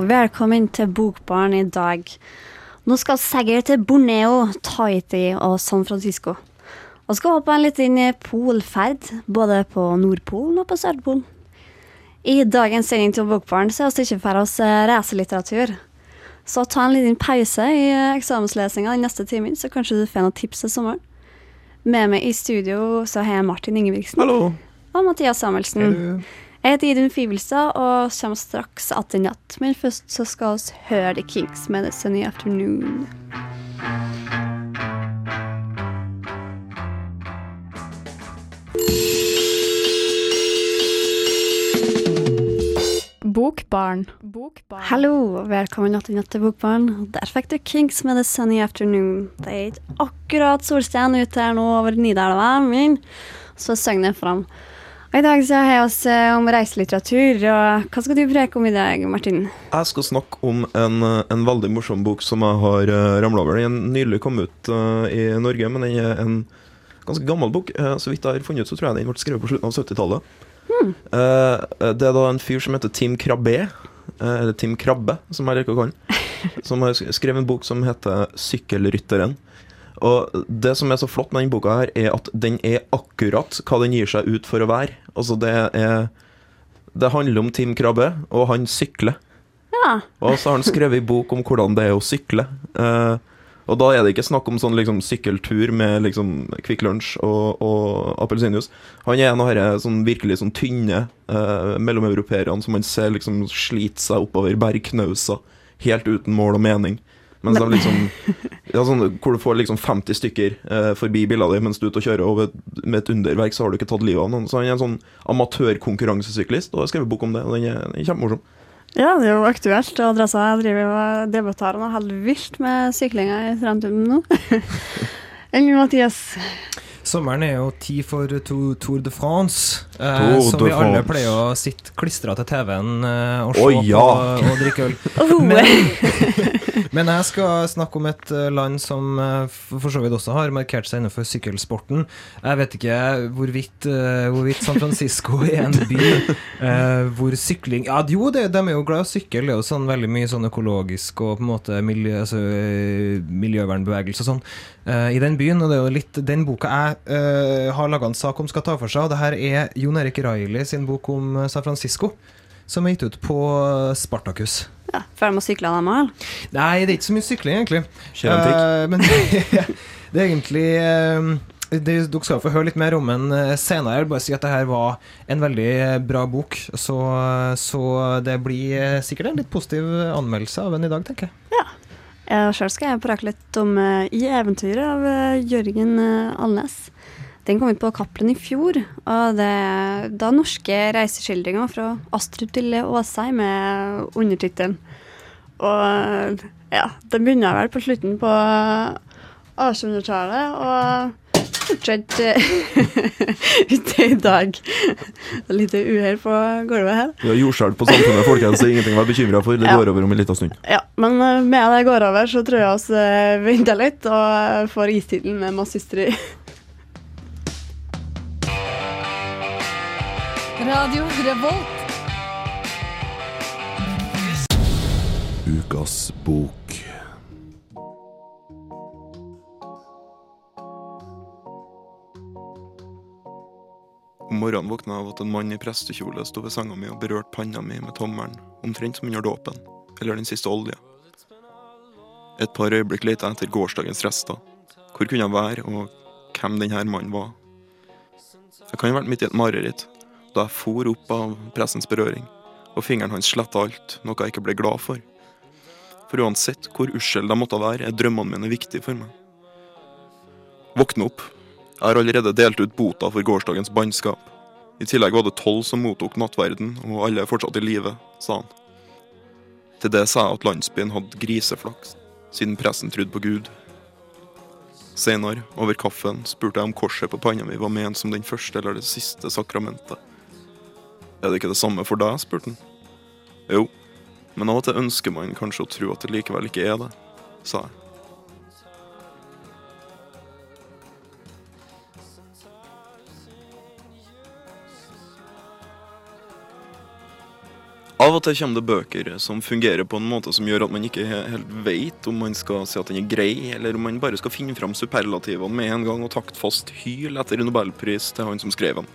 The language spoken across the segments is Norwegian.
Velkommen til Bokbarn i dag. Nå skal Sagger til Borneo, Tahiti og San Francisco. Og skal hoppe en liten polferd, både på Nordpolen og på Sørpolen. I dagens sending til Bokbarn så er vi ikke for oss eh, reiselitteratur. Så ta en liten pause i eh, eksamenslesinga den neste timen, så kanskje du får noen tips til sommeren. Med meg i studio så har jeg Martin Ingebrigtsen Hallo. og Mathias Samuelsen. Jeg heter Idun Fivelstad og kommer straks etter natt. Men først så skal vi høre The Kings med The Sunny Afternoon. Bokbarn. Bokbarn. Hallo, velkommen natt til Bokbarn. Der fikk du Kings med The Sunny Afternoon. Det er ikke akkurat solstjen ute her nå over Nidelva, men så synger jeg fram. Og I dag så har jeg oss eh, om reiselitteratur, og hva skal du preke om i dag, Martin? Jeg skal snakke om en, en veldig morsom bok som jeg har uh, ramla over. Den er nylig kommet ut eh, i Norge, men den er en ganske gammel bok. Eh, så vidt jeg har funnet ut, så tror jeg den ble skrevet på slutten av 70-tallet. Eh, det er da en fyr som heter Tim Krabbe, eh, eller Tim Krabbe, som jeg liker å kalle han, som har skrevet en bok som heter 'Sykkelrytteren'. Og det som er så flott med denne boka, her er at den er akkurat hva den gir seg ut for å være. Altså, det er Det handler om Tim Krabbe, og han sykler. Ja, Og så har han skrevet en bok om hvordan det er å sykle. Eh, og da er det ikke snakk om sånn liksom sykkeltur med liksom Kvikk Lunsj og, og appelsinjuice. Han er en av disse sånn virkelig sånn tynne uh, mellomeuropeerne som man ser liksom sliter seg oppover bergknauser helt uten mål og mening. Mens de liksom ja, sånn, Hvor du får liksom 50 stykker eh, forbi bilene dine mens du er ute og kjører, og ved- med et underverk så har du ikke tatt livet av noen. Så han er en sånn amatørkonkurransesyklist, og har skrevet bok om det. Og den er, den er kjempemorsom. Ja, det er jo aktuelt. Og Adressa driver jo og debatterer noe helt vilt med syklinga i fremtiden nå. Enn Mathias? Sommeren er jo tid for Tour de France, eh, Tour som vi alle France. pleier å sitte klistra til TV-en eh, og se oh, ja. på og drikke øl. Men, men jeg skal snakke om et eh, land som eh, for så vidt også har markert seg innenfor sykkelsporten. Jeg vet ikke hvorvidt, eh, hvorvidt San Francisco er en by uh, hvor sykling Ja, jo, det, de er jo glad i å sykle. Det er jo sånn veldig mye sånn økologisk og på en måte miljø, altså, miljøvernbevegelse og sånn uh, i den byen. Og det er jo litt den boka jeg uh, har laga en sak om skal ta for seg. Og det her er Jon Erik Reilly sin bok om San Francisco, som er gitt ut på Spartacus. Ja, Ferdig med å sykle dem òg? Nei, det er ikke så mye sykling, egentlig. Eh, men det er egentlig uh, det, Dere skal få høre litt mer om den eh, senere. Jeg vil bare si at det her var en veldig bra bok. Så, så det blir sikkert en litt positiv anmeldelse av den i dag, tenker jeg. Ja, Sjøl skal jeg prate litt om uh, I eventyret av Jørgen uh, Alnes. Den kom ut på Cappelen i fjor. Og det da norske reiseskildringer fra Astrup til Åsheim med undertittelen. Og ja, den begynner vel på slutten på 1800-tallet og fortsetter ute i dag. Litt uhell på gulvet her. Vi har jordskjelv på samfunnet, folkens. Det ingenting å være bekymra for. Det Ja. går over om en liten stund. Ja, men eh, med det går over, så tror jeg vi uh, venter litt og eh, får istittelen med masse Radio Revolt. Ukas bok. Om morgenen våkna jeg av at en mann i prestekjole sto ved senga mi og berørte panna mi med tommelen, omtrent som under dåpen, eller den siste olje. Et par øyeblikk lette jeg etter gårsdagens rester. Hvor kunne jeg være, og hvem denne mannen var? Jeg kan ha vært midt i et mareritt, da jeg for opp av pressens berøring, og fingeren hans sletta alt, noe jeg ikke ble glad for. For uansett hvor ussel de måtte være, er drømmene mine viktige for meg. Våkne opp, jeg har allerede delt ut bota for gårsdagens bannskap. I tillegg var det tolv som mottok nattverden, og alle er fortsatt i live, sa han. Til det sa jeg at landsbyen hadde griseflaks, siden pressen trodde på Gud. Senere, over kaffen, spurte jeg om korset på panna mi var ment som den første eller det siste sakramentet. Er det ikke det samme for deg? spurte han. Jo, men av og til ønsker man kanskje å tro at det likevel ikke er det, sa jeg. Av og til kommer det bøker som fungerer på en måte som gjør at man ikke helt vet om man skal si at den er grei, eller om man bare skal finne fram superlativene med en gang og taktfast hyl etter nobelpris til han som skrev den.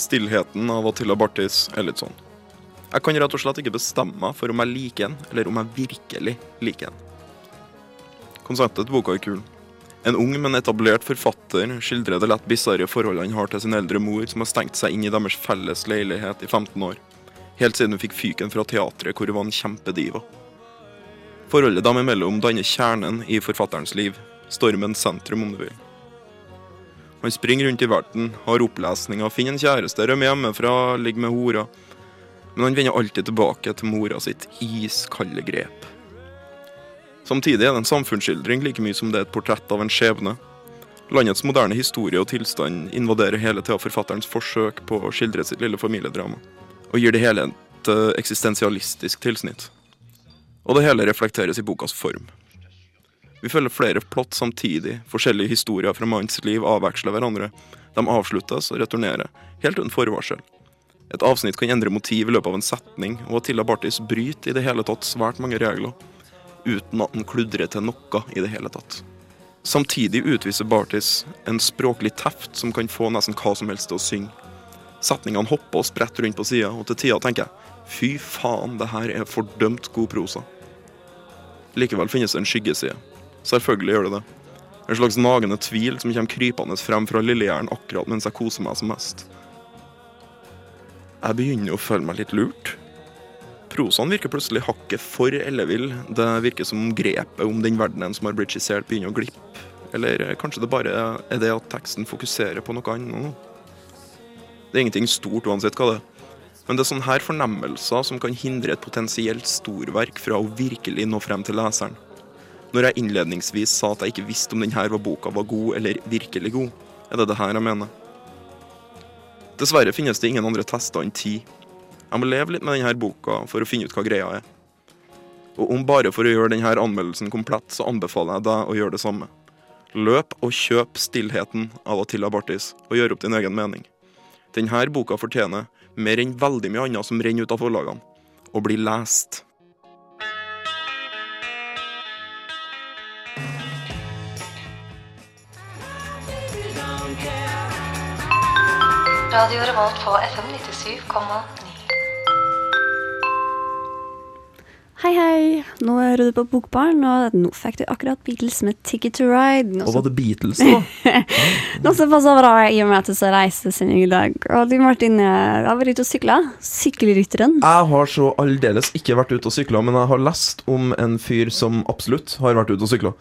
Stillheten av Attila Bartis er litt sånn. Jeg kan rett og slett ikke bestemme meg for om jeg liker den, eller om jeg virkelig liker den. Konseptet til boka er kul. En ung, men etablert forfatter skildrer det lett bisarre forholdet han har til sin eldre mor, som har stengt seg inn i deres felles leilighet i 15 år. Helt siden hun fikk fyken fra teatret, hvor hun var en kjempediva. Forholdet dem imellom danner kjernen i forfatterens liv. Stormens sentrum, om du vil. Han springer rundt i verden, har opplesninger, finner en kjæreste, rømmer hjemmefra, ligger med hora. Men han vender alltid tilbake til mora sitt iskalde grep. Samtidig er det en samfunnsskildring like mye som det er et portrett av en skjebne. Landets moderne historie og tilstand invaderer hele tida forfatterens forsøk på å skildre sitt lille familiedrama, og gir det hele et eh, eksistensialistisk tilsnitt. Og det hele reflekteres i bokas form. Vi følger flere plott samtidig, forskjellige historier fra mannens liv avveksler hverandre. De avsluttes og returnerer, helt uten forvarsel. Et avsnitt kan endre motiv i løpet av en setning, og Attila Bartis bryter i det hele tatt svært mange regler, uten at han kludrer til noe i det hele tatt. Samtidig utviser Bartis en språklig teft som kan få nesten hva som helst til å synge. Setningene hopper og spretter rundt på sida, og til tida tenker jeg fy faen, det her er fordømt god prosa. Likevel finnes det en skyggeside. Selvfølgelig gjør det det. En slags nagende tvil som kommer krypende frem fra lillehjernen akkurat mens jeg koser meg som mest. Jeg begynner å føle meg litt lurt. Prosaen virker plutselig hakket for ellevill. Det virker som grepet om den verdenen som har blitt skissert, begynner å glippe. Eller kanskje det bare er det at teksten fokuserer på noe annet. Det er ingenting stort uansett hva det er. Men det er sånne her fornemmelser som kan hindre et potensielt storverk fra å virkelig nå frem til leseren. Når jeg innledningsvis sa at jeg ikke visste om denne boka var god eller virkelig god, er det det her jeg mener. Dessverre finnes det ingen andre tester enn ti. Jeg må leve litt med denne boka for å finne ut hva greia er. Og om bare for å gjøre denne anmeldelsen komplett, så anbefaler jeg deg å gjøre det samme. Løp og kjøp 'Stillheten' av Attila Bartis, og gjør opp din egen mening. Denne boka fortjener, mer enn veldig mye annet som renner ut av forlagene, å bli lest. Radio Revolt på FM 97,9. Hei, hei. Nå er du på Bokbarn, og nå fikk du akkurat Beatles med 'Ticket to Ride'. Noe Og var det Beatles, da? Noe som passer bra i og med at du skal reise sin i dag. Og du, Martin, eh, har vært ute og sykla. Sykkelrytteren. Jeg har så aldeles ikke vært ute og sykla, men jeg har lest om en fyr som absolutt har vært ute og sykla.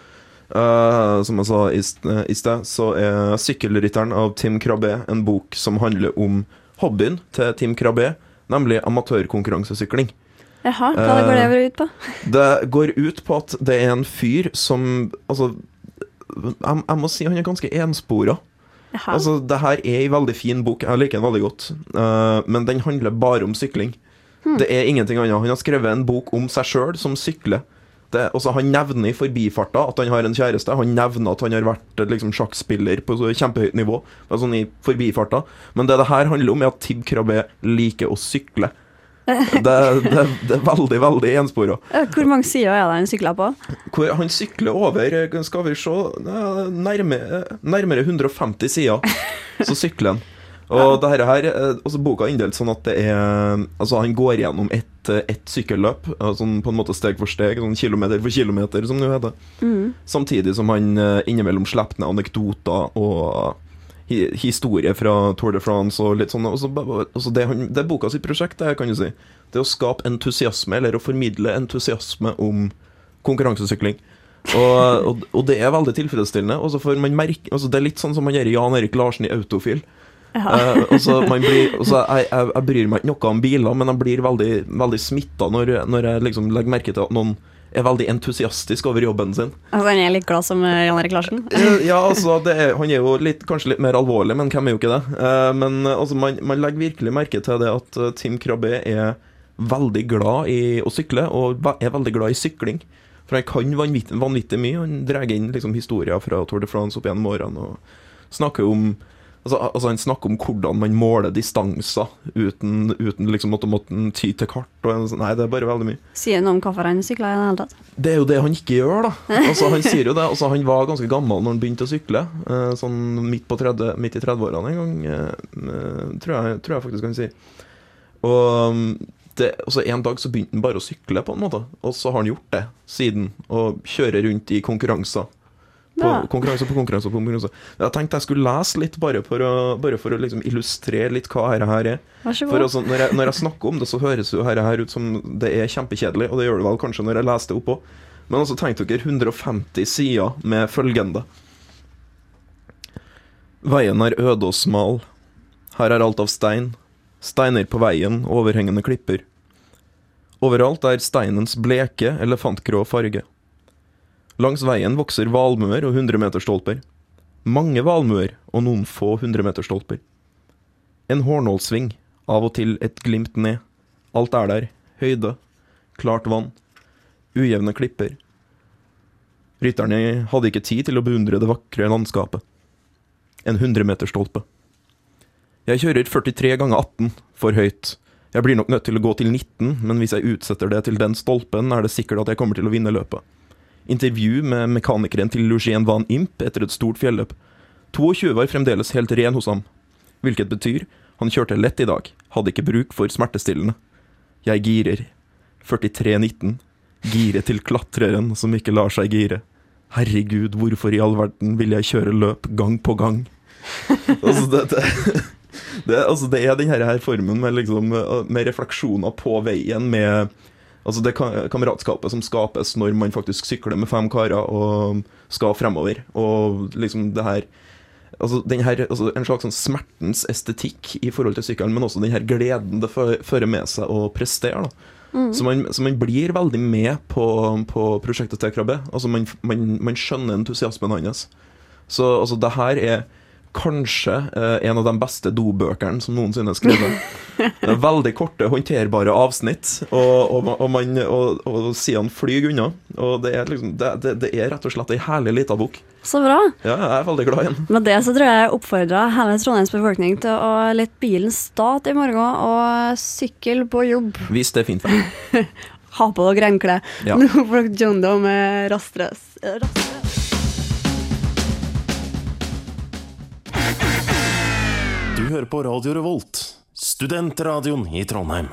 Eh, som jeg sa i st- i sted, så er 'Sykkelrytteren' av Tim Krabbe en bok som handler om hobbyen til Tim Krabbe, nemlig amatørkonkurransesykling. Jaha, hva går det ut på? Det går ut på at det er en fyr som Altså, jeg, jeg må si han er ganske enspora. Jaha. Altså, det her er ei veldig fin bok. Jeg liker den veldig godt. uh, men den handler bare om sykling. Det er ingenting annet. Han har skrevet en bok om seg sjøl som sykler. Det, også, han nevner i forbifarta at han har en kjæreste. Han nevner at han har vært eh, liksom, sjakkspiller på kjempehøyt nivå. Er sånn i forbifarta. Men det det her handler om, er at Tib Krabbe liker å sykle. Det, det, det er veldig, veldig enspora. Hvor mange sider er det han sykler på? Hvor han sykler over eh, Skal vi se nærmere, Nærmere 150 sider, så sykler han. Og det her, her eh, altså Boka er inndelt sånn at det er Altså Han går gjennom ett et sykkelløp, eh, sånn på en måte steg for steg, sånn kilometer for kilometer, som det heter. Mm. Samtidig som han eh, innimellom slipper ned anekdoter og hi historie fra Tour de France og litt sånn. Og så altså det, det er boka sitt prosjekt, det kan du si. Det å skape entusiasme, eller å formidle entusiasme om konkurransesykling. Og, og, og det er veldig tilfredsstillende. Og så får man merke altså Det er litt sånn som man gjør Jan Erik Larsen i Autofil. Eh, og så man blir, også, jeg, jeg, jeg bryr meg ikke noe om biler, men jeg blir veldig, veldig smitta når, når jeg liksom legger merke til at noen er veldig entusiastisk over jobben sin. Altså, han er litt glad som eh, Jan Erik Larsen. Ja, altså, det er, han er jo litt, kanskje litt mer alvorlig, men hvem er jo ikke det? Uh, men altså, man, man legger virkelig merke til det at Tim Krabbe er veldig glad i å sykle, og er veldig glad i sykling. For han kan vanvittig, vanvittig mye. Han drar inn liksom, historier fra Tour de France opp gjennom årene og snakker om Altså, altså Han snakker om hvordan man måler distanser uten, uten liksom at måtte ty til kart. Og en, sånn- nei, det er bare veldig mye. Sier noe om hvorfor han sykla i det hele tatt. Det er jo det han ikke gjør, da. Altså Han sier jo det. Altså Han var ganske gammel når han begynte å sykle. Eh, sånn midt, på 30, midt i 30-årene en gang, eh, eh, tror, jeg, tror jeg faktisk han sier. Og um, det, altså En dag så begynte han bare å sykle, på en måte. Og så har han gjort det siden. Og kjører rundt i konkurranser. På Ja. konkurranse på konkurranse på konkurranse. Jeg tenkte jeg skulle lese litt, bare for å, bare for å liksom illustrere litt hva dette her er. For altså, når, jeg, når jeg snakker om det, så høres jo dette her ut som det er kjempekjedelig, og det gjør det vel kanskje når jeg leser det oppå. Men altså, tenk dere 150 sider med følgende. Veien er øde og smal. Her er alt av stein. Steiner på veien, overhengende klipper. Overalt er steinens bleke, elefantgrå farge. Langs veien vokser valmuer og hundremeterstolper. Mange valmuer og noen få hundremeterstolper. En hårnålsving, av og til et glimt ned. Alt er der. Høyde, klart vann, ujevne klipper. Rytterne hadde ikke tid til å beundre det vakre landskapet. En hundremeterstolpe. Jeg kjører 43 ganger 18, for høyt. Jeg blir nok nødt til å gå til 19, men hvis jeg utsetter det til den stolpen, er det sikkert at jeg kommer til å vinne løpet. Intervju med mekanikeren til Lugien Van Imp etter et stort fjelløp. 22 var fremdeles helt ren hos ham. Hvilket betyr han kjørte lett i dag, hadde ikke bruk for smertestillende. Jeg girer. 43,19. Gire til klatreren som ikke lar seg gire. Herregud, hvorfor i all verden vil jeg kjøre løp gang på gang? altså, det, det, det, altså, det er den her, her formen med, liksom, med refleksjoner på veien, med altså det ka- kameratskapet som skapes når man faktisk sykler med fem karer og skal fremover. Og liksom det her altså, den her, altså En slags sånn smertens estetikk i forhold til sykkelen, men også den her gleden det fører med seg å prestere. da så, man, så man blir veldig med på, på prosjektet til Krabbe. Altså man, man, man skjønner entusiasmen hans. Så altså, det her er kanskje eh, en av de beste dobøkene som noensinne er skrevet. Det er veldig korte, håndterbare avsnitt, og, og, og, man, og, og sidene flyr unna. Og det er, liksom, det, det, det er rett og slett ei herlig lita bok. Så bra. Ja, jeg er veldig glad i den. Med det så tror jeg jeg oppfordrer hele Trondheims befolkning til å lette bilen stat i morgen og sykle på jobb. Hvis det er fint vær. Ha på dere regnklær. Ja. Nå får dere John Doe med rastrøs. rastrøs. Hører på Radio Revolt, studentradioen i Trondheim.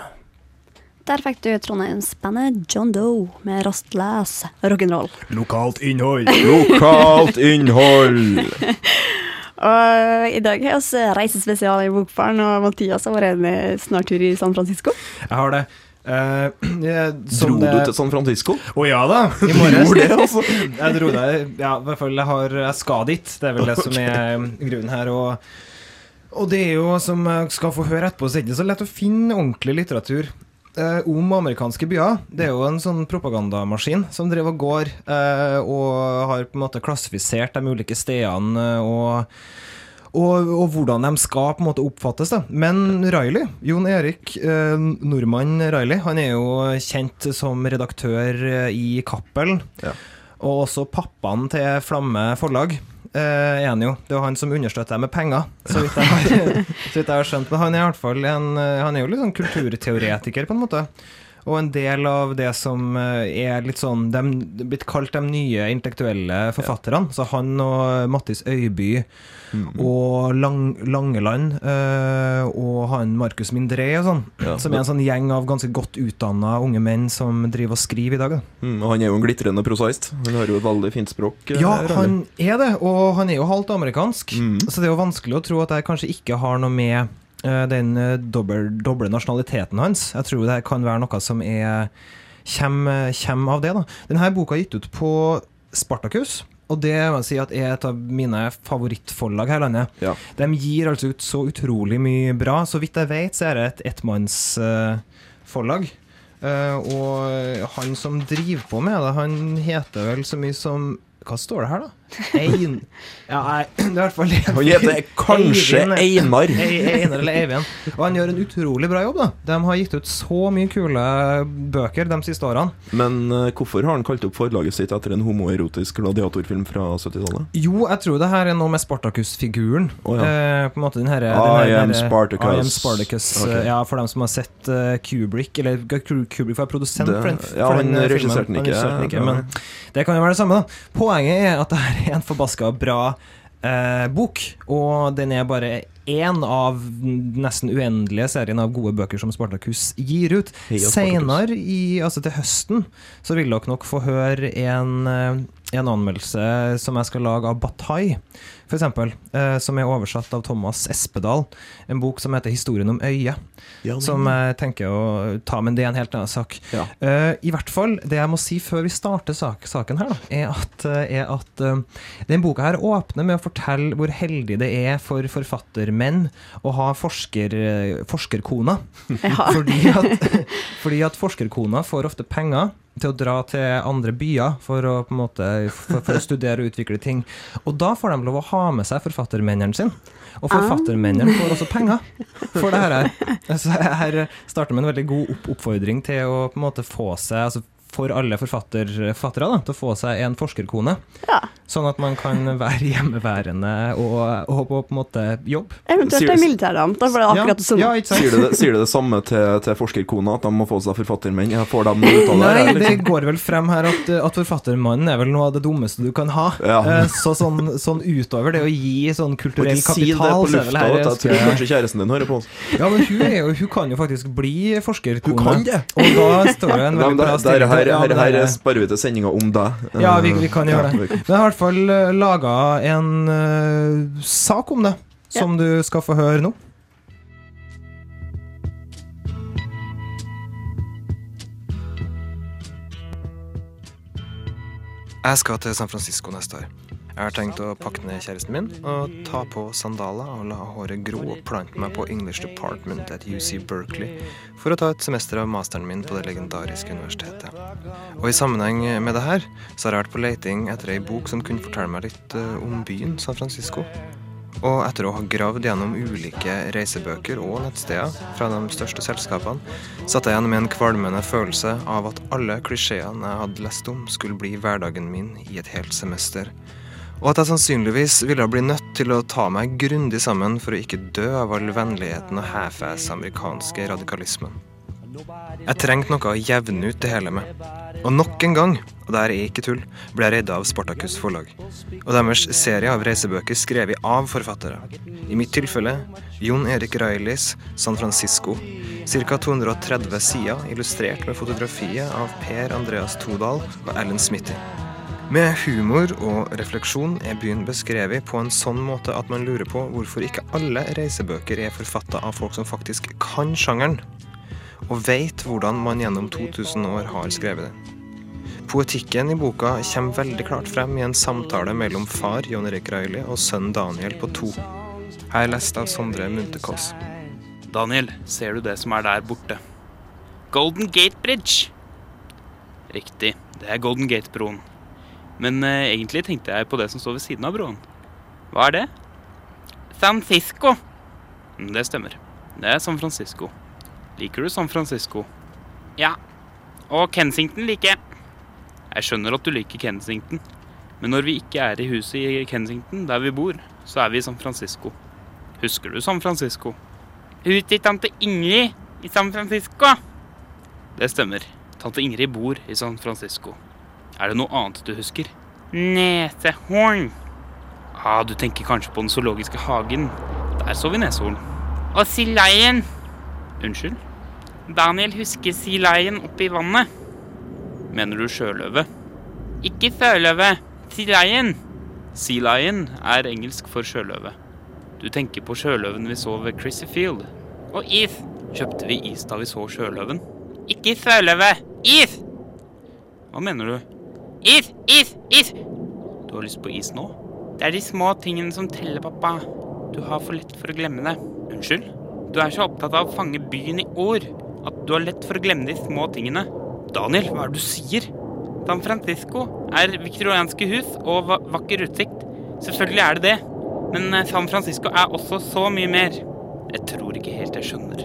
Der fikk du Trondheimsbandet John Doe med rastløs rock'n'roll. Lokalt innhold. Lokalt innhold! Og i dag har vi reisespesial i Bokbaren, og Mathias har vært en snartur i San Francisco. Jeg har det. Uh, jeg- Dro det- du til San Francisco? Å ja da, i morges. Det, altså? Jeg dro der, ja, i hvert fall jeg, har, jeg skal dit. Det er vel det som er grunnen her. Og, og det er jo, som jeg skal få høre etterpå, så er det ikke så lett å finne ordentlig litteratur eh, om amerikanske byer. Det er jo en sånn propagandamaskin som driver og går, eh, og har på en måte klassifisert de ulike stedene eh, og og, og hvordan de skal på en måte oppfattes. da. Men Riley, Jon Erik eh, Nordmann Riley, han er jo kjent som redaktør eh, i Cappelen. Ja. Og også pappaen til Flamme forlag. Eh, er jo. Det er han som understøtter deg med penger, så vidt jeg har, så vidt jeg har skjønt. Men han er i fall en, eh, han er jo litt sånn kulturteoretiker, på en måte. Og en del av det som eh, er litt sånn De blitt kalt de nye intellektuelle forfatterne. Så han og Mattis Øyby og Lang, Langeland eh, og han Markus Mindré og sånn. Ja. Som er en sånn gjeng av ganske godt utdanna unge menn som driver og skriver i dag. Da. Mm, og han er jo en glitrende prosaist. Han har jo et veldig fint språk. eh, Ja, han er det, og han er jo halvt amerikansk. Mm. Så det er jo vanskelig å tro at jeg kanskje ikke har noe med den eh, doble nasjonaliteten hans. Jeg tror det kan være noe som er kommer, kommer av det. da. Denne boka er gitt ut på Spartacus. Og det må jeg si at er et av mine favorittforlag her i landet. Ja. De gir altså ut så utrolig mye bra. Så vidt jeg vet, så er det et ettmannsforlag. og han som driver på med det, han heter vel så mye som Hva står det her, da? Ein... Ja, nei, det er i hvert fall Han heter kanskje Einar. Einar eller Eivind. Og han gjør en utrolig bra jobb, da. De har gitt ut så mye kule bøker de siste årene. Men uh, hvorfor har han kalt opp forlaget sitt etter en homoerotisk gladiatorfilm fra 70-tallet? Jo, jeg tror det her er noe med Spartacus-figuren. Oh, ja. eh, på en måte den herre I. I am Spartacus. Okay. eh, Ja, for dem som har sett uh, Kubrick, eller Kubrick var produsent Det- for den, ja, for den han regisserte den ikke, Han regisserte den ikke, ja. men det kan jo være det samme, da. Poenget er at det her er en forbaska bra eh, bok, og den er bare én av nesten uendelige serien av gode bøker som Spartacus gir ut. Seinere, altså til høsten, så vil dere nok få høre en, en anmeldelse som jeg skal lage av Bataille, for eksempel, eh, som er oversatt av Thomas Espedal. En bok som heter 'Historien om øyet', som jeg tenker å ta, men det er en helt annen sak. Ja. Eh, I hvert fall, det jeg må si før vi starter sak, saken her, da, er at, eh, er at eh, den boka her åpner med å fortelle hvor heldig det er for forfattermenn å ha forsker, forskerkona. Ja. Fordi, at, fordi at forskerkona får ofte penger til å dra til andre byer for å, måte, for, for å studere og utvikle ting. Og da får de lov å ha med seg forfattermennene sine. Og forfattermennene får også penger for det her. Så her starter med en veldig god oppfordring til å på en måte få seg altså for alle forfatter, forfattere da, til å få seg en forskerkone. Ja. Sånn at man kan være hjemmeværende og, og på, på en måte jobb. Eventuelt i militæret. Da får det akkurat det samme. Ja, ikke? Sier du det, sier du det samme til, til forskerkona, at de må få seg forfattermenn? Jeg får dem ut av det? Nei, det går vel frem her at, at forfattermannen er vel noe av det dummeste du kan ha. Ja. Eh, Så sånn, sånn utover det å gi sånn kulturell ikke si det kapital på er lufta, her- jeg tror kanskje kjæresten din hører på oss. Ja, men hun, er jo, hun kan jo faktisk bli forskerkone. Hun kan det. Og da står det en veldig bra stilling. Her, her, her er- sparer vi til sendinga om deg. Ja, vi, vi kan gjøre det. Men jeg har i hvert fall uh, laga en uh, sak om det, som du skal få høre nå. Jeg skal til San Francisco neste år. Jeg har tenkt å pakke ned kjæresten min og ta på sandaler og la håret gro og plante meg på English Department at UC Berkeley for å ta et semester av masteren min på det legendariske universitetet. Og i sammenheng med det her, så har jeg vært på leiting etter ei bok som kunne fortelle meg litt eh, om byen San Francisco. Og etter å ha gravd gjennom ulike reisebøker og nettsteder fra de største selskapene, satt jeg igjen med en kvalmende følelse av at alle klisjeene jeg hadde lest om, skulle bli hverdagen min i et helt semester. Og at jeg sannsynligvis ville bli nødt til å ta meg grundig sammen for å ikke dø av all vennligheten og half-ass amerikanske radikalismen. Jeg trengte noe å jevne ut det hele med. Og nok en gang, og det er ikke tull, ble jeg redda av Spartakus forlag. Og deres serie av reisebøker skrevet av forfattere. I mitt tilfelle Jon Erik Railis San Francisco. Ca. 230 sider illustrert med fotografiet av Per Andreas Todal og Ellen Smithy. Med humor og refleksjon er byen beskrevet på en sånn måte at man lurer på hvorfor ikke alle reisebøker er forfatta av folk som faktisk kan sjangeren, og veit hvordan man gjennom 2000 år har skrevet det. Poetikken i boka kommer veldig klart frem i en samtale mellom far Jon Erik Raili og sønn Daniel på to. Her er lest av Sondre Munterkås. Daniel, ser du det som er der borte? Golden Gate Bridge. Riktig, det er Golden Gate-broen. Men eh, egentlig tenkte jeg på det som står ved siden av broen. Hva er det? San Francisco. Mm, Det stemmer. Det er San Francisco. Liker du San Francisco? Ja. Og Kensington liker. Jeg skjønner at du liker Kensington. Men når vi ikke er i huset i Kensington, der vi bor, så er vi i San Francisco. Husker du San Francisco? Huset til tante Ingrid i San Francisco. Det stemmer. Tante Ingrid bor i San Francisco. Er det noe annet du husker? Nesehorn. Ah, du tenker kanskje på den zoologiske hagen. Der så vi neshorn. Og Lion. Unnskyld? Daniel husker Lion oppi vannet. Mener du sjøløve? Ikke sjøløve. Sea Lion. Sea Lion er engelsk for sjøløve. Du tenker på sjøløven vi så ved Chrissy Field. Og is. Kjøpte vi is da vi så sjøløven? Ikke sjøløve. Is! Hva mener du? Is, is, is! Du har lyst på is nå? Det er de små tingene som teller, pappa. Du har for lett for å glemme det. Unnskyld? Du er så opptatt av å fange byen i ord at du har lett for å glemme de små tingene. Daniel, hva er det du sier? San Francisco er viktorianske hus og va vakker utsikt. Selvfølgelig er det det. Men eh, San Francisco er også så mye mer. Jeg tror ikke helt jeg skjønner.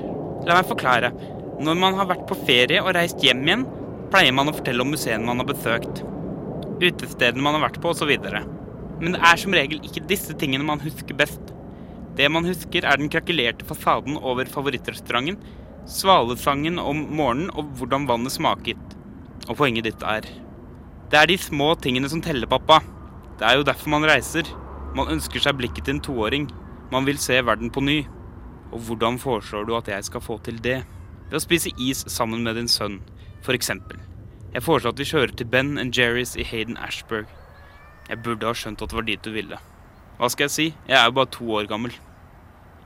La meg forklare. Når man har vært på ferie og reist hjem igjen, pleier man å fortelle om museene man har besøkt. Utestedene man har vært på, osv. Men det er som regel ikke disse tingene man husker best. Det man husker, er den krakelerte fasaden over favorittrestauranten, svalesangen om morgenen og hvordan vannet smaket. Og poenget ditt er Det er de små tingene som teller, pappa. Det er jo derfor man reiser. Man ønsker seg blikket til en toåring. Man vil se verden på ny. Og hvordan foreslår du at jeg skal få til det? Ved å spise is sammen med din sønn, eksempel. Jeg foreslår at vi kjører til Ben and Jerry's i Hayden Ashburg. Jeg burde ha skjønt at det var dit du ville. Hva skal jeg si? Jeg er jo bare to år gammel.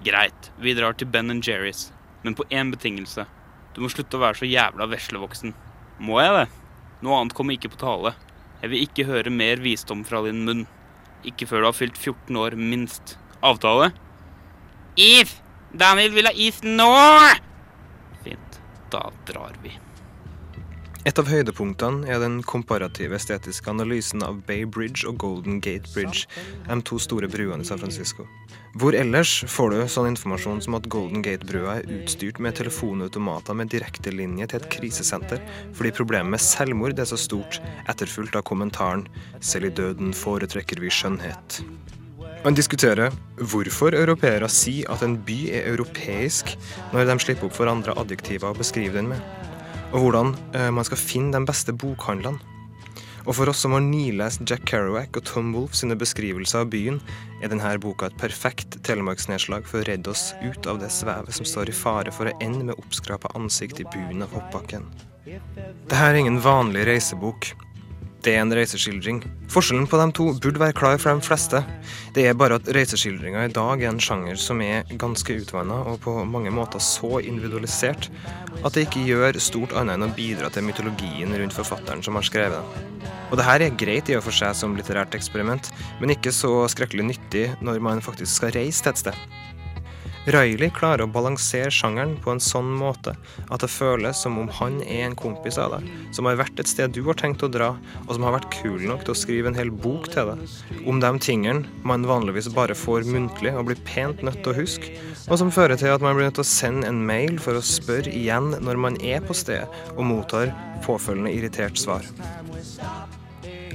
Greit, vi drar til Ben and Jerry's, men på én betingelse. Du må slutte å være så jævla veslevoksen. Må jeg det? Noe annet kommer ikke på tale. Jeg vil ikke høre mer visdom fra din munn. Ikke før du har fylt 14 år, minst. Avtale? Is! Daniel vil ha is nå! Fint. Da drar vi. Et av høydepunktene er den komparative estetiske analysen av Bay Bridge og Golden Gate Bridge, de to store bruene i San Francisco. Hvor ellers får du sånn informasjon som at Golden Gate-brua er utstyrt med telefonautomater med direktelinje til et krisesenter, fordi problemet med selvmord er så stort, etterfulgt av kommentaren 'Selv i døden foretrekker vi skjønnhet'. Man diskuterer hvorfor europeere sier at en by er europeisk, når de slipper opp for andre adjektiver å beskrive den med og hvordan eh, man skal finne de beste bokhandlene. Og for oss som har nilest Jack Kerouac og Tom Wolfe sine beskrivelser av byen, er denne boka et perfekt telemarksnedslag for å redde oss ut av det svevet som står i fare for å ende med oppskrapa ansikt i bunnen av hoppbakken. Dette er ingen vanlig reisebok. Det er en reiseskildring. Forskjellen på de to burde være klar for de fleste. Det er bare at reiseskildringa i dag er en sjanger som er ganske utvanna og på mange måter så individualisert at det ikke gjør stort annet enn å bidra til mytologien rundt forfatteren som har skrevet den. Og det her er greit i og for seg som litterært eksperiment, men ikke så skrekkelig nyttig når man faktisk skal reise til et sted. Riley klarer å balansere sjangeren på en sånn måte at det føles som om han er en kompis av deg, som har vært et sted du har tenkt å dra, og som har vært kul nok til å skrive en hel bok til deg, om de tingene man vanligvis bare får muntlig og blir pent nødt til å huske, og som fører til at man blir nødt til å sende en mail for å spørre igjen når man er på stedet, og mottar påfølgende irritert svar.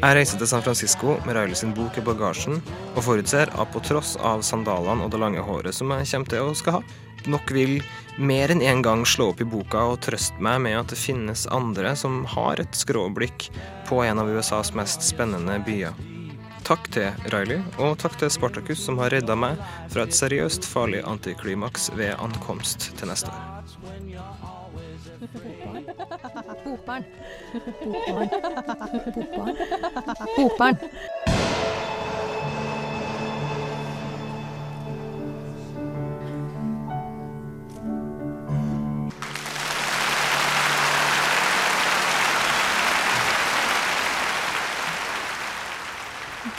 Jeg reiser til San Francisco med Riley sin bok i bagasjen, og forutser at på tross av sandalene og det lange håret som jeg kommer til å skal ha, nok vil mer enn én en gang slå opp i boka og trøste meg med at det finnes andre som har et skråblikk på en av USAs mest spennende byer. Takk til Riley, og takk til Spartacus som har redda meg fra et seriøst farlig antiklimaks ved ankomst til neste år. Bokbarn. Bokbarn. Bokbarn. Bokbarn.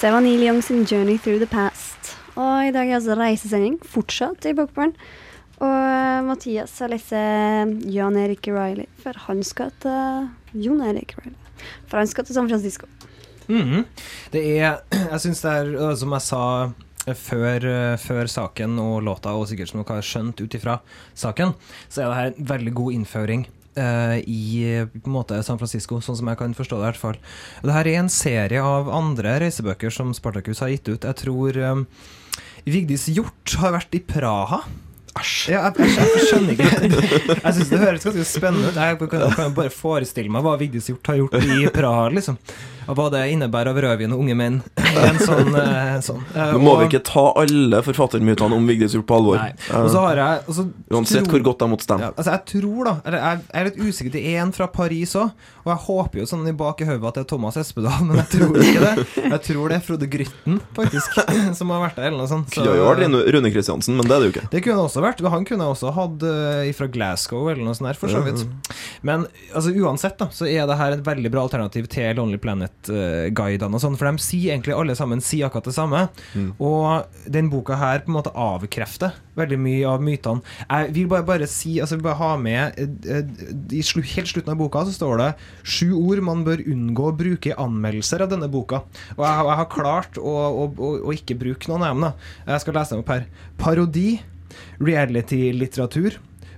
Det var Neil Young sin 'Journey Through the Past'. Og i dag er altså reisesending fortsatt i Bokbarn. Og eh, Mathias har lest Jan Erik Riley, for han skal til Jon Erik Riley. For han skal til San Francisco. Mhm. Det er Jeg syns det er, øh, som jeg sa øh, før, øh, før saken og låta, og sikkert som dere har skjønt ut ifra saken, så er det her en veldig god innføring. uh, I på en måte San Francisco, sånn som jeg kan forstå det. i hvert fall Det her er en serie av andre reisebøker som Spartacus har gitt ut. Jeg tror um, Vigdis Hjort har vært i Praha. Æsj. Ja, jeg, jeg, jeg skjønner ikke Jeg syns det høres ganske spennende ut. Jeg kan, kan bare forestille meg hva Vigdis har gjort i Praha, liksom. Og hva det innebærer av rødvin og unge menn. En sånn, eh, sånn. Eh, Nå må og- vi ikke ta alle forfattermytene om Vigdis Hjort på alvor. Har jeg og så Uansett tror- hvor godt de måtte stemme. ja, altså jeg tror da eller Jeg jeg er litt usikker Det er en fra Paris òg, og jeg håper jo sånn i bak i hodet at det er Thomas Espedal, men jeg tror ikke det. Jeg tror det er Frode Grytten, faktisk, som har vært der, eller noe sånt. Så- Kunne jo vært Rune- Kristiansen, men det er det jo ikke. det kunne det også vært. Han kunne også hatt uh, fra Glasgow eller noe sånt der, for så vidt. Men altså, uansett da, så er det her et veldig bra alternativ til Lonely Planet internettguidene og sånn, for de sier egentlig alle sammen sier akkurat det samme. Mm. Og den boka her på en måte avkrefter veldig mye av mytene. Jeg vil bare, bare si, altså vil bare ha med eh, eh, I helt slutten av boka så står det sju ord man bør unngå å bruke i anmeldelser av denne boka. Og jeg, har- jeg har klart å, å, å, å ikke bruke noen av dem. da. Jeg skal lese dem opp her. Parodi, reality-litteratur,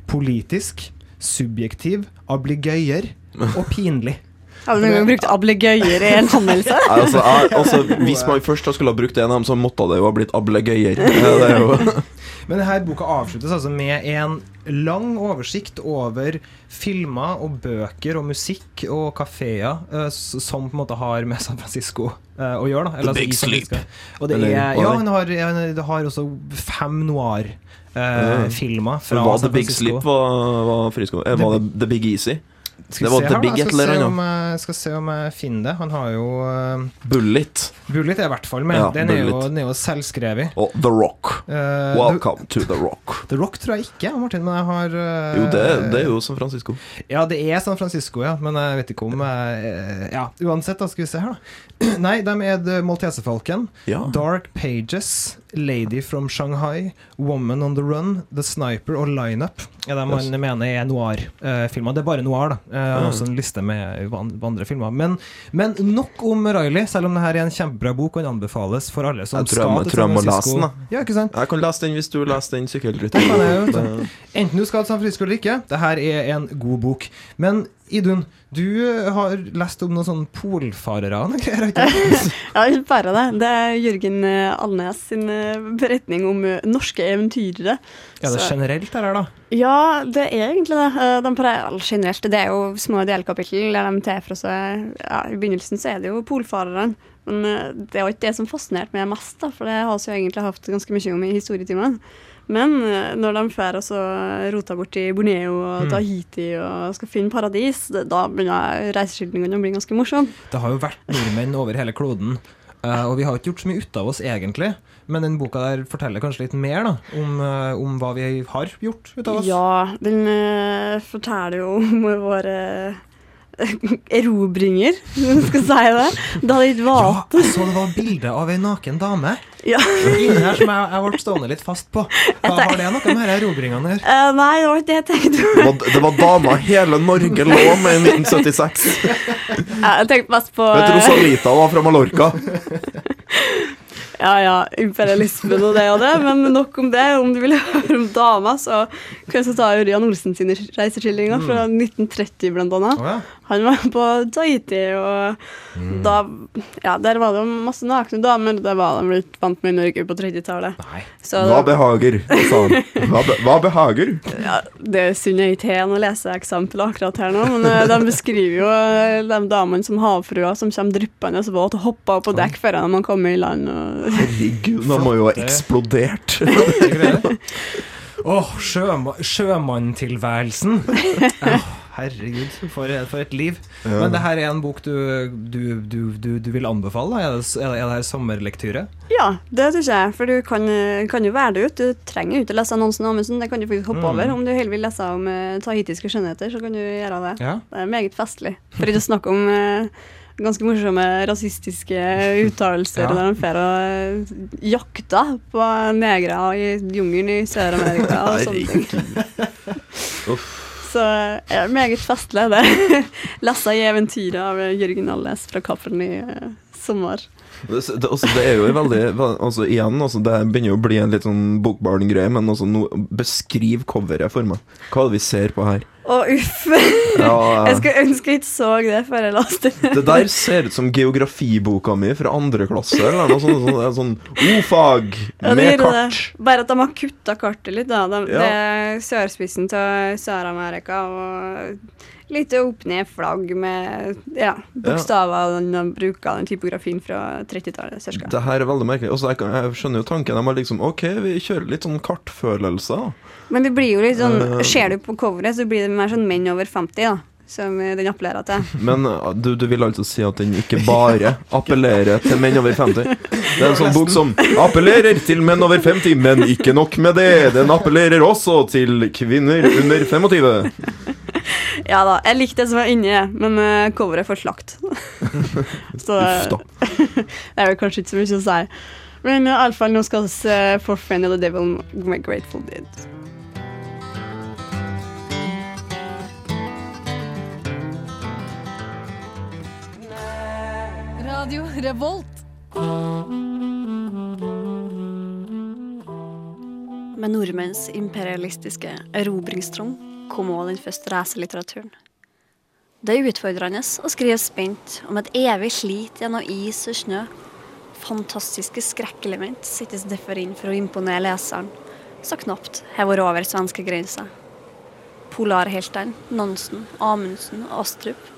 politisk, subjektiv, abligøyer og pinlig. Har du noen gang brukt ablegøyer i en anmeldelse? Altså, altså, hvis man først skulle ha brukt en av dem, så måtte det jo ha blitt ablegøyer. Er Men denne boka avsluttes altså med en lang oversikt over filmer og bøker og musikk og kafeer uh, som på en måte har med San Francisco uh, å gjøre. Da. The altså Big Sleep. Og det Eller er, ja, han har, han- har også fem noir-filmer uh, fra var The Big Sleep var, var frisk, Eh, Var det The Big Easy? Skal det var se The Big et eller annet. jeg skal se om jeg finner det. Han har jo uh, Bullet Bullet er i hvert fall med. Ja, den, er jo, den er jo selvskrevet. og The Rock. Uh, Welcome to The Rock. The, The Rock tror jeg ikke, Martin, men jeg har uh, Jo, det, det er jo San Francisco. Ja, det er San Francisco, ja, men jeg vet ikke om eh, Ja, uansett, da skal vi se her, da. Nei, de er The Maltesefalken, Ja. Dark Pages, Lady from Shanghai, Woman on the Run, The Sniper og Lineup er det man Yes. mener er noir-filmer. det er bare noir, da. Uh, Mm. også en liste med andre filmer. Men, men nok om Riley, selv om det her er en kjempebra bok og den anbefales for alle som Jeg tror jeg skal til tror jeg San må lese den, da. Ja, ikke sant? Jeg kan lese den hvis du leser den sykkelruta. jeg Enten du skal til San Francisco eller ikke, det her er en god bok. Men Idun, du eh, har lest om noen sånne polfarere og greier, ikke? Ja, ikke bare det. Det er Jørgen eh, Alnes sin eh, beretning om norske eventyrere. Er det Så- generelt det her, da? Ja, det er egentlig det. De pleier, generelt, det er jo små delkapittel der de tar fra seg ja, I begynnelsen så er det jo polfarerne. Men det er jo ikke det som fascinerte meg mest, da, for det har vi egentlig hatt ganske mye om i historietimen. Men eh, når de drar og så roter bort i Borneo og Mm. Tahiti og skal finne paradis, da begynner reiseskildringene å bli ganske morsomme. Det har jo vært nordmenn over hele kloden. eh, og vi har ikke gjort så mye ut av oss, egentlig. Men den boka der forteller kanskje litt mer da, om, eh, om hva vi har gjort ut av oss. Ja, den forteller jo om våre erobringer, om du skal si det. Da det ikke var Ja, jeg så det var bilde av ei naken dame Ja. inni her som jeg, jeg ble stående litt fast på. Hva har det noe med disse erobringene å gjøre? Uh, nei, det var ikke det jeg tenkte. Det var, det var dama hele Norge lå med i 1976. Jeg tenkte mest på Vet du, eh, Rosalita var fra Mallorca. Ja, ja, imperialismen og det og det, men nok om det. Om du vil høre om damer, så kan jeg ta Ørjan Olsen sine reiseskildringer fra 1930, blant annet. Ja. Han var på Tahiti, og da Ja, der var det masse nakne damer. Det var de blitt vant med i Norge på 30-tallet. Nei. Hva behager, sa han. Hva, be, hva behager? ja, det synder jeg ikke å lese eksempel akkurat her nå, men eh, de beskriver jo eh, de damene som havfruer som kommer dryppende våt og hopper opp på dekk før man kommer i land. Og Herregud, de må jo ha eksplodert. Åh, sjøma sjømanntilværelsen. Herregud, for, for et liv. Men det her er en bok du, du, du, du, du vil anbefale? Er det, er det, er her sommerlektyre? Ja, det syns jeg. For du kan, kan jo være det ut. Du trenger jo ikke lese annonsen Amundsen, det kan du faktisk hoppe Mm. over. Om du heller vil lese om uh, tahitiske skjønnheter, så kan du gjøre det. Ja. Det er meget festlig. For ikke å snakke om eh, ganske morsomme rasistiske uttalelser Ja. der han drar og jakta på negere i jungelen i Sør-Amerika og sånne ting. Så ja, meget festlig, det. Lese i eventyret av Jørgen Alnes fra Cappelen i eh, sommer. Det, det, altså, det er jo veldig altså, Igjen, altså, det begynner jo å bli en litt sånn bokbarn-greie, men altså, no, beskriv coveret for meg. Hva er det vi ser på her? Å, uff. Ja, Jeg skulle ønske jeg ikke så det før jeg leste det. Det der ser ut som geografiboka mi fra andre klasse, eller noe sånt. sånn, sånn O-fag Ja, med kart. Det. Bare at de har kutta kartet litt. da. De, Ja. Det er sørspissen til Sør-Amerika og litt opp-ned-flagg med ja, bokstaver og bruker den typografien fra 30-tallet. cirka. Det her er veldig merkelig. Også, jeg, kan, jeg skjønner jo tanken. De er liksom OK, vi kjører litt sånn kartfølelse. Men det blir jo litt sånn uh, Ser du på coveret, så blir det mer sånn menn over 50, da. Som den appellerer til. Men uh, du, du vil altså si at den ikke bare appellerer til menn over 50? Det er en sånn bok som appellerer til menn over 50, men ikke nok med det. Den appellerer også til kvinner under 25. Ja da, jeg likte det som var inni, men uh, coveret får slakt. Så det er vel kanskje ikke så mye å si. Men uh, iallfall, nå skal vi se For Friend of the Devil med Grateful Dead. Radio Revolt. Med nordmenns imperialistiske erobringstrang kom også den første racerlitteraturen. Det er utfordrende å skrive spent om et evig slit gjennom is og snø. Fantastiske skrekkelement settes derfor inn for å imponere leseren, så knapt har vært over svenskegrensa. Polarheltene Nansen, Amundsen og Astrup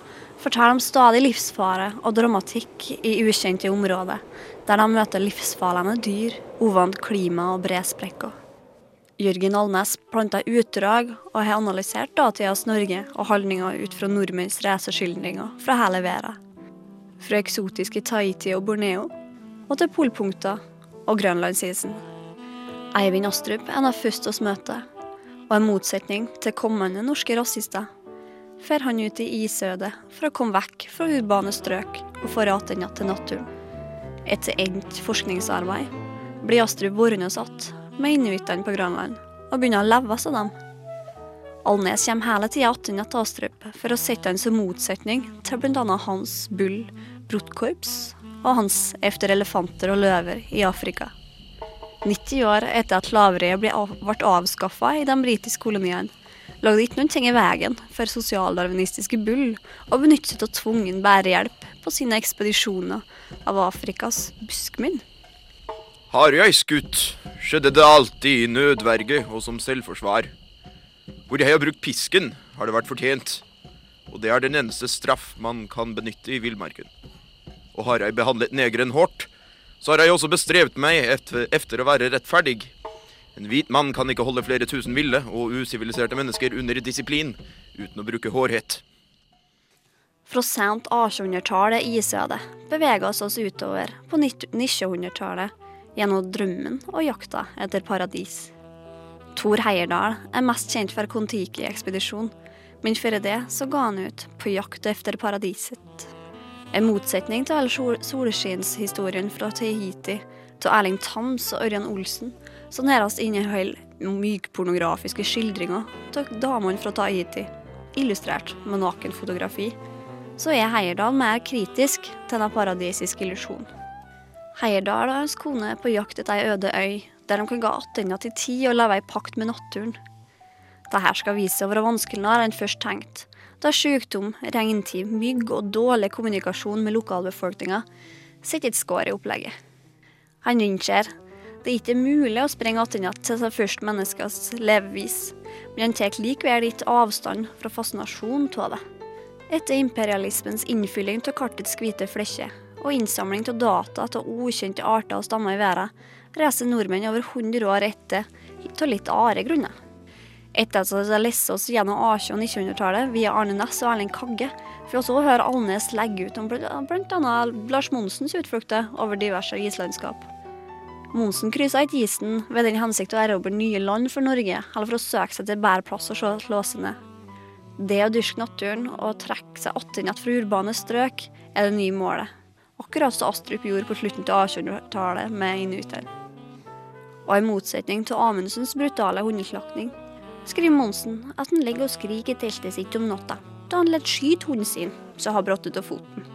forteller om stadig livsfare og dramatikk i ukjente områder, der de møter livsfarlige dyr, uvant klima og bresprekker. Jørgen Alnes planta utdrag og har analysert datidas Norge og holdninger ut fra nordmenns reiseskildringer fra hele verden. Fra eksotiske Tahiti og Borneo og til polpunkter og grønlandsisen. Eivind Astrup er en av første oss møter, og en motsetning til kommende norske rasister fer han ut i isødet for å komme vekk fra urbane strøk og få tilbake til naturen. Etter endt forskningsarbeid blir Astrup værende satt med inuittene på Grønland og begynner å leve av dem. Alnes kommer hele tida attende til Astrup for å sette han som motsetning til bl.a. hans Bull Brotkorps og hans Efter elefanter og løver i Afrika. 90 år etter at slaveriet ble avskaffa i de britiske koloniene, lå det ikke noen ting i veien for sosialdarwinistiske Bull å benytte seg av tvungen bærehjelp på sine ekspedisjoner av Afrikas buskmenn. Har jeg skutt, skjedde det alltid i nødverge og som selvforsvar. Hvor jeg har brukt pisken, har det vært fortjent. Og det er den eneste straff man kan benytte i villmarken. Og har jeg behandlet negeren hardt, så har jeg også bestrevet meg efter å være rettferdig. En hvit mann kan ikke holde flere tusen ville og usiviliserte mennesker under disiplin uten å bruke hårhet. Fra sent 1800-tallet i isødet beveger oss oss utover på 1900-tallet gjennom drømmen og jakta etter paradis. Tor Heierdal er mest kjent for Kon-Tiki-ekspedisjonen, men før det så ga han ut på jakt etter paradiset. En motsetning til all sol solskinnshistorien fra Tahiti til Erling Tams og Ørjan Olsen, som nærmest inneholder mykpornografiske skildringer av damene fra Tahiti, illustrert med nakenfotografi, så er Heierdal mer kritisk til den paradisiske illusjonen. Heyerdahl og hans kone er på jakt etter ei øde øy, der de kan gå tilbake til tid og leve i pakt med naturen. Dette skal vise seg å være vanskeligere enn først tenkt, da sykdom, regntid, mygg og dårlig kommunikasjon med lokalbefolkninga setter et skår i opplegget. Han innser det er ikke mulig å springe tilbake til seg først menneskers levevis, men han tar likevel litt avstand fra fascinasjonen av det. Etter imperialismens innfylling av kartets hvite flekker og innsamling av data av ukjente arter og stammer i verden, reiser nordmenn over 100 år etter av litt andre grunner. Etter at vi har lest oss gjennom 18- og 1900-tallet via Arne Næss og Erling Kagge, får vi også høre Alnes legge ut om bl.a. Lars Monsens utflukter over diverse islandskap. Monsen kryssa ikke isen ved den hensikt å erobre nye land for Norge, eller for å søke seg til bedre plass og slå seg. Det å dyrke naturen og trekke seg attende fra urbane strøk er det nye målet. Akkurat som Astrup gjorde på slutten av 1800-tallet med inuittene. Og i motsetning til Amundsens brutale hundeslakting, skriver Monsen at han ligger og skriker i teltet sitt om natta, da han lett skyte hunden sin, som har brottet av foten.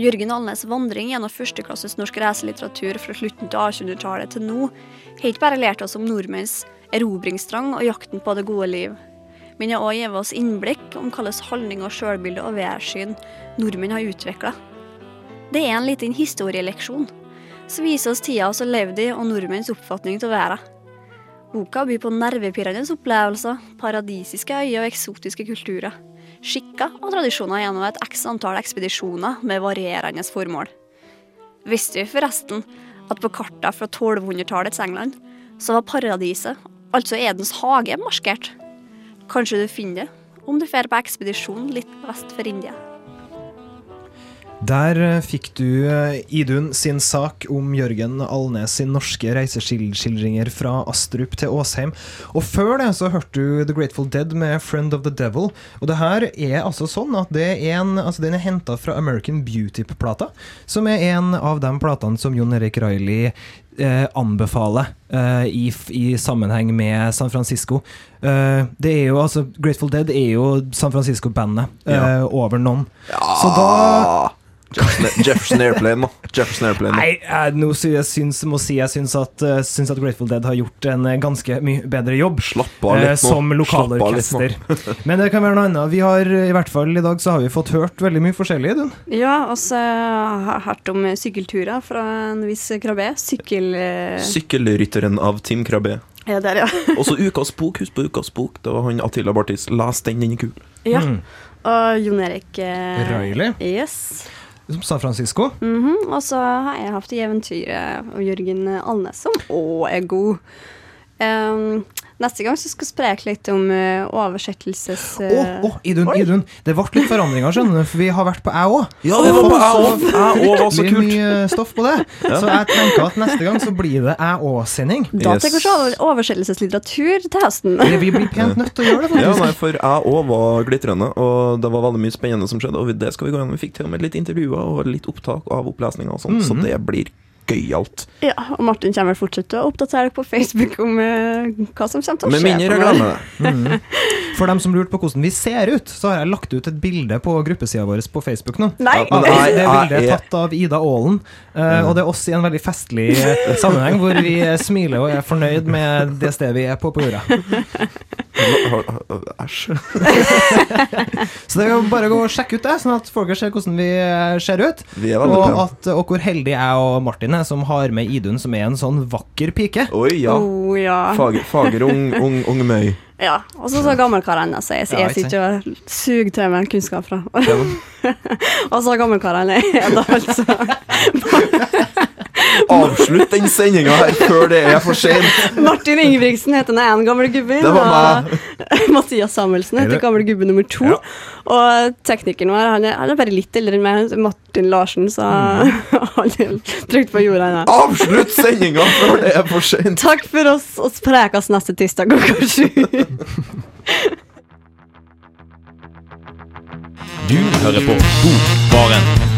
Jørgen Alnes' vandring gjennom førsteklasses norsk racerlitteratur fra slutten av 1800-tallet til nå har ikke bare lært oss om nordmenns erobringstrang og jakten på det gode liv, men har også gitt oss innblikk om hvilke holdninger, sjølbilde og værsyn nordmenn har utvikla. Det er en liten historieleksjon som viser oss tida vi levde i og nordmenns oppfatning av verden. Boka byr på nervepirrende opplevelser, paradisiske øyer og eksotiske kulturer. Skikker og tradisjoner gjennom et x antall ekspedisjoner med varierende formål. Visste vi forresten at på karta fra 1200-tallets England så var paradiset, altså Edens hage, markert? Kanskje du finner det om du drar på ekspedisjon litt vest for India. Der eh, fikk du eh, Idun sin sak om Jørgen Alnes sin norske reiseskildringer fra Astrup til Åsheim. Og før det så hørte du The Grateful Dead med Friend of the Devil. Og det her er altså sånn at det er en, altså den er henta fra American Beauty-plata, som er en av de platene som Jon Erik Riley eh, anbefaler eh, i, i sammenheng med San Francisco. Eh, det er jo altså Grateful Dead er jo San Francisco-bandet eh, Ja. over noen. Så da Jefferson, Airplane, da. Jefferson Airplane. da. Nei, jeg, nå sy- jeg syns, må si jeg syns at, eh, syns at Grateful Dead har gjort en eh, ganske mye bedre jobb. Slapp av eh, litt nå. som lokalorkester. Men det kan være noe annet. Vi har eh, i hvert fall i dag så har vi fått hørt veldig mye forskjellig. Du. Ja, og så har jeg hørt om sykkelturer fra en viss krabbe. Sykkel... eh, Sykkelrytteren av Tim Krabbe. Ja, der, ja. Også Ukas bok. Husk på Ukas bok. Det var han Attila Bartis. Les den, den er kul. ja. Mm. Og Jon Erik eh, Riley. Yes. Som San Francisco. Mhm, Og så har jeg hatt eventyret av Jørgen Alnes, som òg er god. Em, neste gang så skal vi spreke litt om uh, oversettelses... Å, uh... oh, oh, Idun, Oi. Idun. Det ble litt forandringer, skjønner du, for vi har vært på æ òg. Ja, vi var på æ òg. Æ òg var så kult. mye stoff på det. Så jeg tenker at neste gang så blir det æ òg-sending. Da Yes. tenker vi oversettelseslitteratur til høsten. Vi blir pent nødt til å gjøre det, Ja, nei, for jeg òg var glitrende, og det var veldig mye spennende som skjedde. Og det skal vi gå gjennom. Vi fikk til og med litt intervjuer og litt opptak av opplesninger og sånn, så Mhm. det blir gøyalt. Ja, og Martin kommer vel fortsatt til å oppdatere dere på Facebook om eh, hva som kommer til å Med skje. mindre jeg glemmer det. Mhm. For dem som lurte på hvordan vi ser ut, så har jeg lagt ut et bilde på gruppesida vår på Facebook nå. Nei! Ja, men det, det bildet er tatt av Ida Aalen, uh, og det er oss i en veldig festlig eh, sammenheng, hvor vi smiler og er fornøyd med det stedet vi er på på jorda. Æsj. Så det er jo bare å gå og sjekke ut det, sånn at folk ser hvordan vi eh, ser ut. Vi er Og, at, og hvor heldig jeg og Martin er som har med Idun, som er en sånn vakker pike. Oi, ja. Oh, ja. Fager, fager ung, ung, ung møy. ja. Og så så gammelkar ennå, så jeg, sitter jeg sitter og suger til meg kunnskap fra. Og så gammelkar han er da, altså. Avslutt den sendinga her før det er for sent. Martin Ingebrigtsen heter den ene gamle gubben. Det var og Mathias Samuelsen Er heter gamle gubbe nummer to. Ja. Og teknikeren vår han er, han er bare litt eldre enn meg, Martin Larsen, så Mm. han er trygt på jorda ennå. Avslutt sendinga før det er for sent. Takk for oss, og prekes neste tirsdag klokka sju. Du hører på Bokbaren.